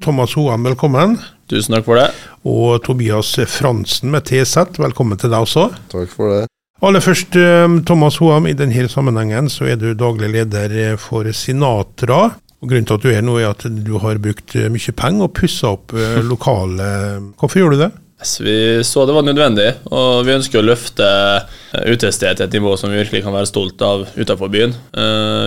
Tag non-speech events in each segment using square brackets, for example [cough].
Thomas Hoem, velkommen. Tusen takk for det. Og Tobias Fransen med TZ, velkommen til deg også. Takk for det. Aller først, eh, Thomas Hoem, i denne sammenhengen så er du daglig leder eh, for Sinatra. Og Grunnen til at du er nå, er at du har brukt eh, mye penger og pussa opp lokalet. Hvorfor gjør du det? Vi så det var nødvendig, og vi ønsker å løfte utestedet til et nivå som vi virkelig kan være stolt av utenfor byen.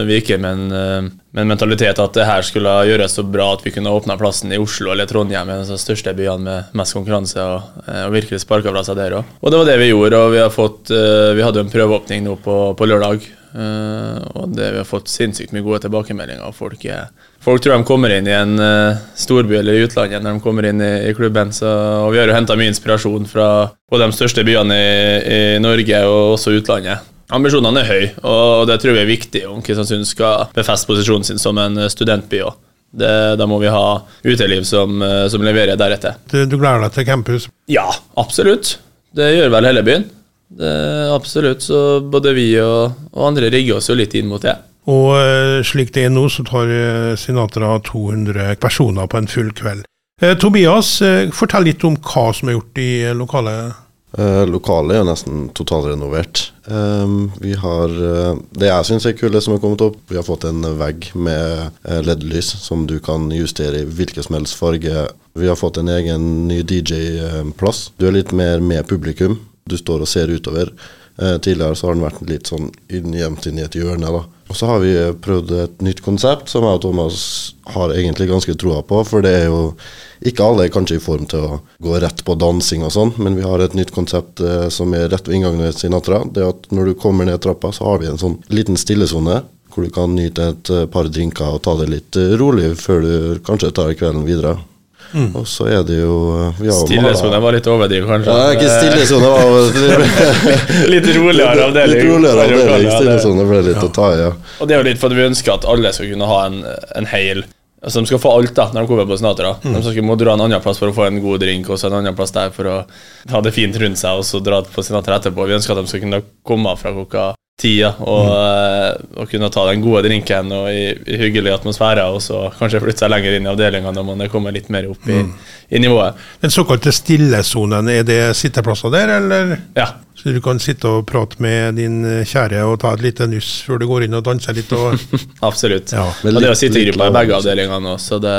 Vi gikk med en, med en mentalitet at det her skulle gjøres så bra at vi kunne åpne plassen i Oslo eller Trondheim, en av de største byene med mest konkurranse, og, og virkelig sparka fra seg der òg. Og det var det vi gjorde, og vi, fått, vi hadde en prøveåpning nå på, på lørdag. Uh, og det, vi har fått sinnssykt mye gode tilbakemeldinger. Folk, er, folk tror de kommer inn i en uh, storby eller i utlandet når de kommer inn i, i klubben. Så, og vi har jo henta mye inspirasjon fra både de største byene i, i, Norge og også utlandet. Ambisjonene er høye, og det tror vi er viktig om Kristiansund skal befeste posisjonen sin som en studentby òg. Da må vi ha uteliv som, som leverer deretter. Du, du gleder deg til campus? Ja, absolutt. Det gjør vel hele byen. Det, absolutt. Så både vi og, og, andre rigger oss jo litt inn mot det. Og eh, slik det er nå, så tar eh, Sinatra 200 personer på en full kveld. Eh, Tobias, eh, fortell litt om hva som er gjort i eh, lokalet. Eh, lokalet er nesten totalrenovert. Um, vi har Det jeg syns er kult, som er kommet opp, vi har fått en vegg med LED-lys som du kan justere i hvilken som helst farge. Vi har fått en egen ny DJ-plass. Du er litt mer med publikum du står og ser utover. Eh, tidligere så har den vært litt sånn gjemt inn i et hjørne. da. Og så har vi prøvd et nytt konsept som jeg og Thomas har egentlig ganske troa på. For det er jo ikke alle er kanskje i form til å gå rett på dansing og sånn, men vi har et nytt konsept eh, som er rett ved inngangen til Sinatra. Det er at når du kommer ned trappa, så har vi en sånn liten stillesone hvor du kan nyte et eh, par drinker og ta det litt eh, rolig før du kanskje tar kvelden videre. Mm. Og så er det jo Stillesone var litt overdriv, kanskje? Ja, ikke stillesone. [laughs] litt roligere avdeling. Litt roligere avdeling. Stillesone ble litt ja. å ta i, ja. Og det er jo litt for vi ønsker at alle skal kunne ha en, en heil Altså De skal få alt da når de kommer på Sinatra. Mm. De skal må dra en annen plass for å få en god drink, og så en annen plass der for å ha det fint rundt seg, og så dra på Sinatra etterpå. Vi ønsker at de skal kunne komme fra klokka tida og, mm. og, kunne ta den gode drinken og i, i hyggelig atmosfære, og så kanskje flytte seg lenger inn i avdelinga når man er kommet litt mer opp i, mm. i nivået. Den såkalte stillesonen, er det sitteplasser der, eller? Ja. Så du kan sitte og prate med din kjære og ta et lite nuss før du går inn og danser litt? Og [laughs] Absolutt. Ja. Og det er sittegrupper i begge avdelingene det,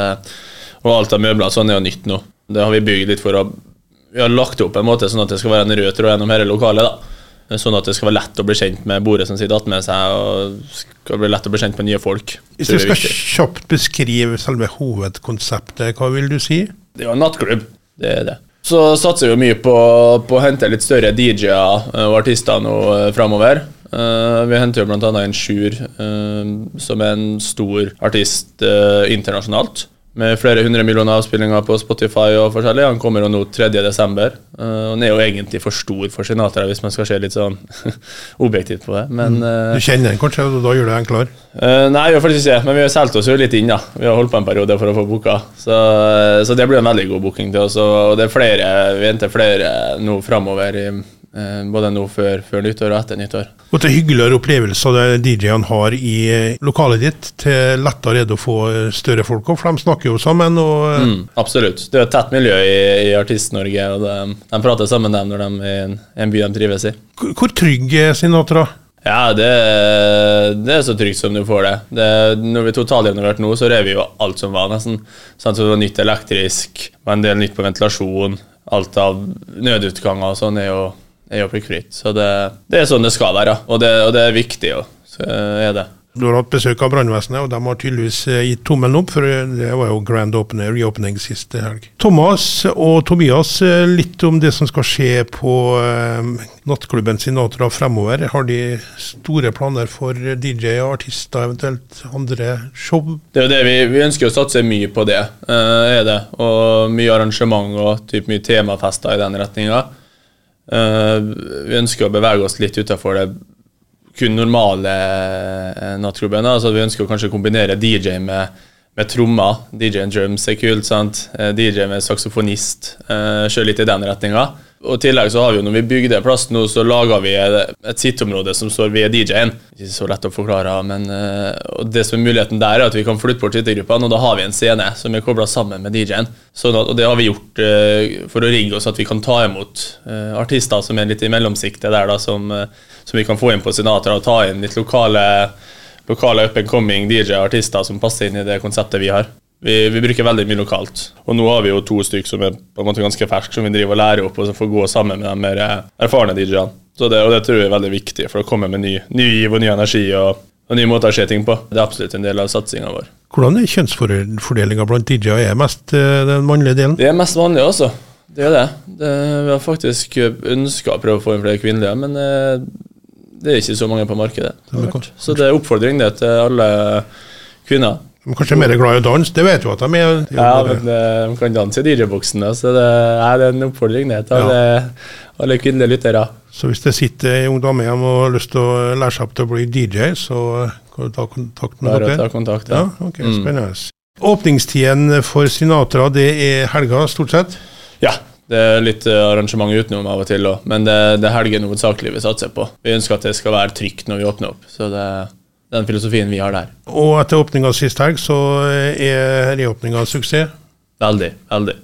og alt av møbler sånn er jo nytt nå. Det har vi bygd litt for å Vi har lagt opp en måte sånn at det skal være en rød tråd gjennom hele lokalet. da Sånn at det skal være lett å bli kjent med bordet som sitter attmed seg, og skal bli lett å bli kjent med nye folk. Hvis du skal kjapt beskrive selve hovedkonseptet, hva vil du si? Det er jo en nattklubb. Det er det. Så satser vi mye på, på å hente litt større DJ-er og artister nå eh, framover. Uh, vi henter jo bl.a. en Sjur, uh, som er en stor artist uh, internasjonalt med flere hundre millioner avspillinger på Spotify og forskjellig. Han kommer jo nå 3.12. Uh, han er jo egentlig for stor for Sinatra, hvis man skal se litt sånn [laughs] objektivt på det. Men, uh, du kjenner den kanskje, og da gjør du enklere? Uh, nei, jeg gjør faktisk ikke men vi har solgt oss jo litt inn. da. Vi har holdt på en periode for å få booka. Så, så det blir en veldig god booking til oss. Og det er flere, vi venter flere nå framover. i Eh, både nå før, før, nyttår og etter nyttår. Og til hyggeligere opplevelser DJ-ene har i eh, lokalet ditt, til lettere er det å få eh, større folk opp, for de snakker jo sammen. Og mm, absolutt. Det er et tett miljø i, i Artist-Norge, og de, de, prater sammen dem når de er i en, en by de trives i. Hvor trygg er Sinatra? Ja, det, det, er så trygt som du får det. det når vi totalrenoverte nå, så rev vi jo alt som var, nesten. Sånn, så det var nytt elektrisk, var en del nytt på ventilasjon. Alt av nødutganger og sånn er jo er jo prikkfritt. Så det, det, er sånn det skal være, og det, og det er viktig. Jo. Så er det. Du har hatt besøk av brannvesenet, og de har tydeligvis eh, gitt tommelen opp, for det var jo grand opening, reopening sist helg. Thomas og Tobias, eh, litt om det som skal skje på eh, nattklubben Sinatra fremover. Har de store planer for DJ, artister, eventuelt andre show? Det er jo det vi, vi ønsker å satse mye på det, eh, er det. Og mye arrangement og typ mye temafester i den retninga. Uh, vi ønsker å bevege oss litt utenfor det kun normale uh, nattklubben. Altså, vi ønsker å kanskje kombinere DJ med, med trommer. DJ and drums er kult. sant? Eh, DJ med saksofonist. Eh, Kjøre litt i den retninga. Og i tillegg så har vi jo, når vi bygde plass nå, så laga vi et sitteområde som står ved DJ-en. Ikke så lett å forklare, men uh, og det som er muligheten der, er at vi kan flytte bort sittegruppene, og da har vi en scene som er kobla sammen med DJ-en. Sånn og det har vi gjort uh, for å rigge oss at vi kan ta imot uh, artister som er litt i mellomsiktet der, da, som, som, vi kan få inn på Sinatra og ta inn litt lokale lokale up and coming DJ-artister som passer inn i det konseptet vi har. Vi, vi, bruker veldig mye lokalt. Og nå har vi jo to stykker som er på en måte ganske ferske, som vi driver og lærer opp, og som får gå sammen med de mer erfarne DJ-ene. Så det, og det tror jeg er veldig viktig for å komme med ny, ny giv og ny energi og, og nye måter å se ting på. Det er absolutt en del av satsinga vår. Hvordan er kjønnsfordelinga blant DJ-er? Er mest uh, den mannlige delen? Det er mest vanlig også. Det er det. det vi har faktisk ønska å prøve å få inn flere kvinnelige, men uh, det er ikke så mange på markedet. Så det er oppfordring det til alle kvinner. De er kanskje mer glad i å danse, det vet du at de er. Ja, men eh, de kan danse i DJ-boksen, så det er en oppfordring ned til alle, alle kvinnelige lyttere. Så hvis det sitter ei ung dame hjemme og har lyst til å lære seg opp til å bli DJ, så kan du ta kontakt med dere? Bare Ta kontakt, ja. ja ok, mm. Spennende. Åpningstiden for Sinatra det er helga, stort sett? Ja. Det er litt eh, arrangement utenom av og til òg, men det, det er helgen hovedsakelig vi satser på. Vi ønsker at det skal være trygt når vi åpner opp. så det den filosofien vi har der. Og etter åpninga sist helg, så er reåpninga suksess? Veldig. Veldig.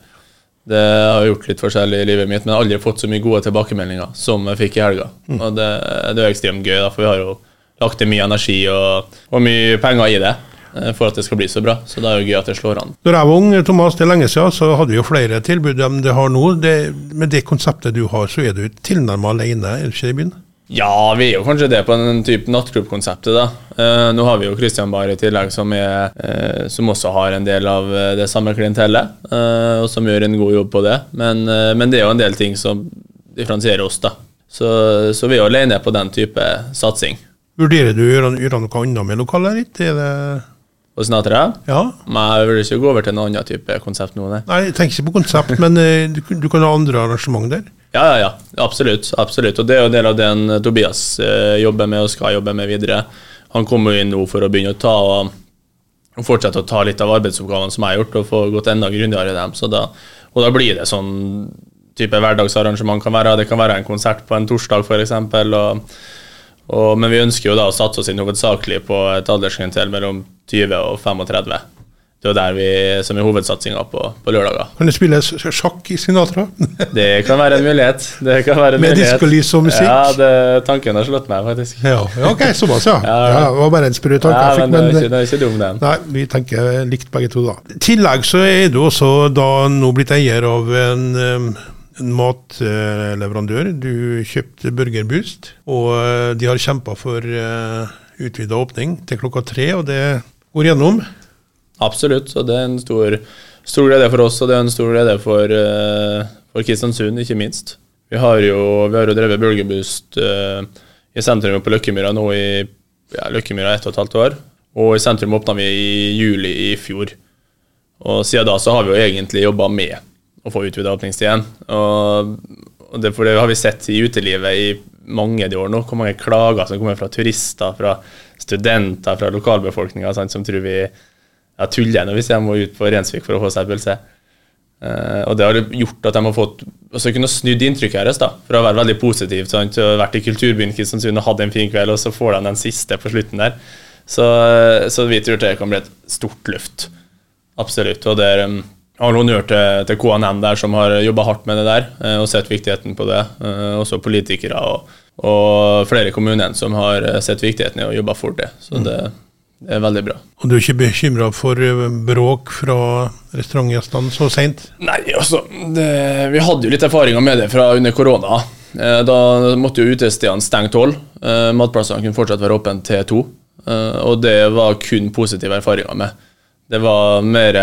Det har gjort litt forskjellig i livet mitt, men jeg har aldri fått så mye gode tilbakemeldinger som jeg fikk i helga. Mm. Og det, det, er ekstremt gøy, da, for vi har jo lagt til mye energi og, og mye penger i det eh, for at det skal bli så bra. Så det er jo gøy at det slår an. Da jeg var ung, Thomas, det er lenge siden, så hadde vi jo flere tilbud enn det har nå. Det, med det konseptet du har, så er du tilnærmet alene, er du ikke det i byen? Ja, vi er jo kanskje det på en type nattklubbkonseptet. da. Eh, nå har vi jo Christian Bar i tillegg, som, er, eh, som, også har en del av eh, det samme klientellet, eh, og som gjør en god jobb på det. Men, men, det er jo en del ting som differensierer oss, da. Så, så vi er jo alene på den type satsing. Vurderer du å gjøre, gjøre noe annet med lokalet ditt? Er det på Sinatra? Ja. Men jeg vil ikke gå over til en annen type konsept nå. Nei, nei jeg tenker ikke på konsept, men du, du kan ha andre arrangement der? Ja, ja, ja. Absolutt. absolutt. Og det er jo en del av det eh, Tobias eh, jobber med og skal jobbe med videre. Han kommer jo inn nå for å begynne å ta og, og fortsette å ta litt av arbeidsoppgavene som jeg har gjort, og få gått enda grundigere i dem. Så da, og da blir det sånn type hverdagsarrangement kan være. Det kan være en konsert på en torsdag, f.eks. Men vi ønsker jo da å satse oss inn hovedsakelig på et aldersgrentel mellom 20 og 35 det er der vi, som er hovedsatsinga på, på lørdager. Kan du spille sjakk i Sinatra? [laughs] det kan være en mulighet. Det kan være en Med diskolys og musikk? Ja, det, tanken har slått meg, faktisk. Ja, ja ok, såpass, ja. [laughs] ja, ja. Det var bare en sprø tanke jeg fikk. Men, det, er ikke, det er ikke dum, den. Nei, vi tenker likt begge to, da. I tillegg så er du også da nå blitt eier av en um, en matleverandør. Du kjøpte Burger Boost, og uh, de har kjempa for uh, utvida åpning til klokka tre, og det går gjennom. Absolutt, og det er en stor, stor glede for oss, og det er en stor glede for, for Kristiansund, ikke minst. Vi har jo, vi har jo drevet bølgeboost uh, i sentrum på Løkkemyra nå i ja, Løkkemyra ett og et halvt år. Og i sentrum åpna vi i juli i fjor. Og siden da så har vi jo egentlig jobba med å få utvida åpningstiden. Og, og det, det har vi sett i utelivet i mange år nå, hvor mange klager som kommer fra turister, fra studenter, fra lokalbefolkninga som tror vi ja, tuller nå hvis de må ut på Rensvik for å få seg pølse. Uh, og det har gjort at de har fått også kunne snudd inntrykket deres da, for å være veldig positiv. Sant? Og vært i kulturbyen Kristiansund og hatt en fin kveld, og så får de den siste på slutten der. Så, så vi tror det kan bli et stort løft. Absolutt. Og det er um, har honnør til, til, KNM der, som har jobba hardt med det der uh, og sett viktigheten på det. Uh, også politikere og, og flere i kommunen som har sett viktigheten i å jobbe for det. Så mm. det det er veldig bra. Og du er ikke bekymra for eh, bråk fra restaurantgjestene så seint? Nei, altså det, Vi hadde jo litt erfaringer med det fra under korona. Eh, da måtte jo utestedene stenge tolv. Eh, matplassene kunne fortsatt være åpne til to. Og det var kun positive erfaringer med. Det var mer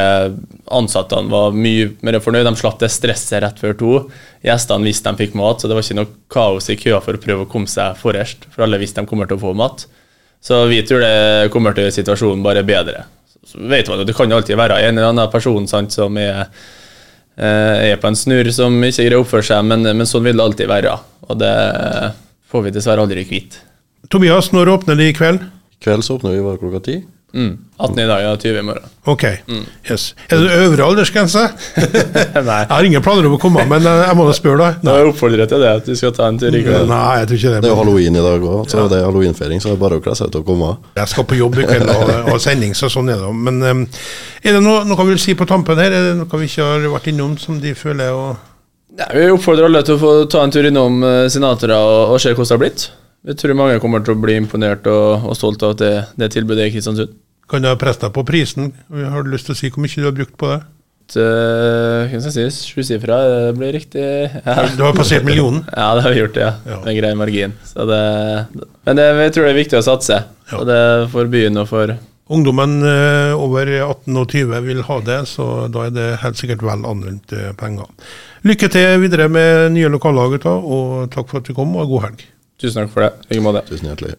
Ansattene var mye mer fornøyd. De slapp det stresset rett før to. Gjestene visste de fikk mat, så det var ikke noe kaos i køa for å prøve å komme seg forrest. For alle visste de kommer til å få mat. Så vi tror det kommer til å gjøre situasjonen bare bedre. Så vet man jo, Det kan jo alltid være en eller annen person sant, som er, eh, er, på en snurr som ikke greier å oppføre seg, men, men, sånn vil det alltid være. Og det får vi dessverre aldri kvitt. Tobias, når åpner de i kveld? I kveld så åpner vi bare klokka ti. Mm. 18 i dag og 20 i morgen. Ok. Yes. Er det øvre aldersgrense? [laughs] Nei. Jeg har ingen planer om å komme, men eh, jeg må da spørre, deg. Jeg oppfordrer til det at du skal ta en tur i kveld. Nei, jeg tror ikke det. Det er jo halloween i dag òg, så det er halloweenfeiring, så det er bare å kle seg ut og komme. Jeg skal på jobb i kveld og ha sending, så sånn er det. Men um, er det noe, noe vi vil si på tampen her? Er det noe vi ikke har vært innom som de føler å Nei, vi oppfordrer alle til å få ta en tur innom senatorer og, og se hvordan det har blitt. Vi tror mange kommer til å bli imponert og, og stolt av at det, det tilbudet i Kristiansund. Kan du ha pressa på prisen? Har du lyst til å si hvor mye du har brukt på det? Uh, hva skal jeg si, sjusifra, blir riktig ja. Du har passert millionen? [laughs] ja, det har vi gjort, ja. Ja. Med grei margin. Så det, men det, jeg tror det er viktig å satse. Ja. Og det er for byen og for Ungdommen eh, over 18 og 20 vil ha det, så da er det helt sikkert vel anvendte penger. Lykke til videre med nye lokallag, og takk for at du kom, og god helg. Tusen takk for det. I like måte. Tusen hjertelig.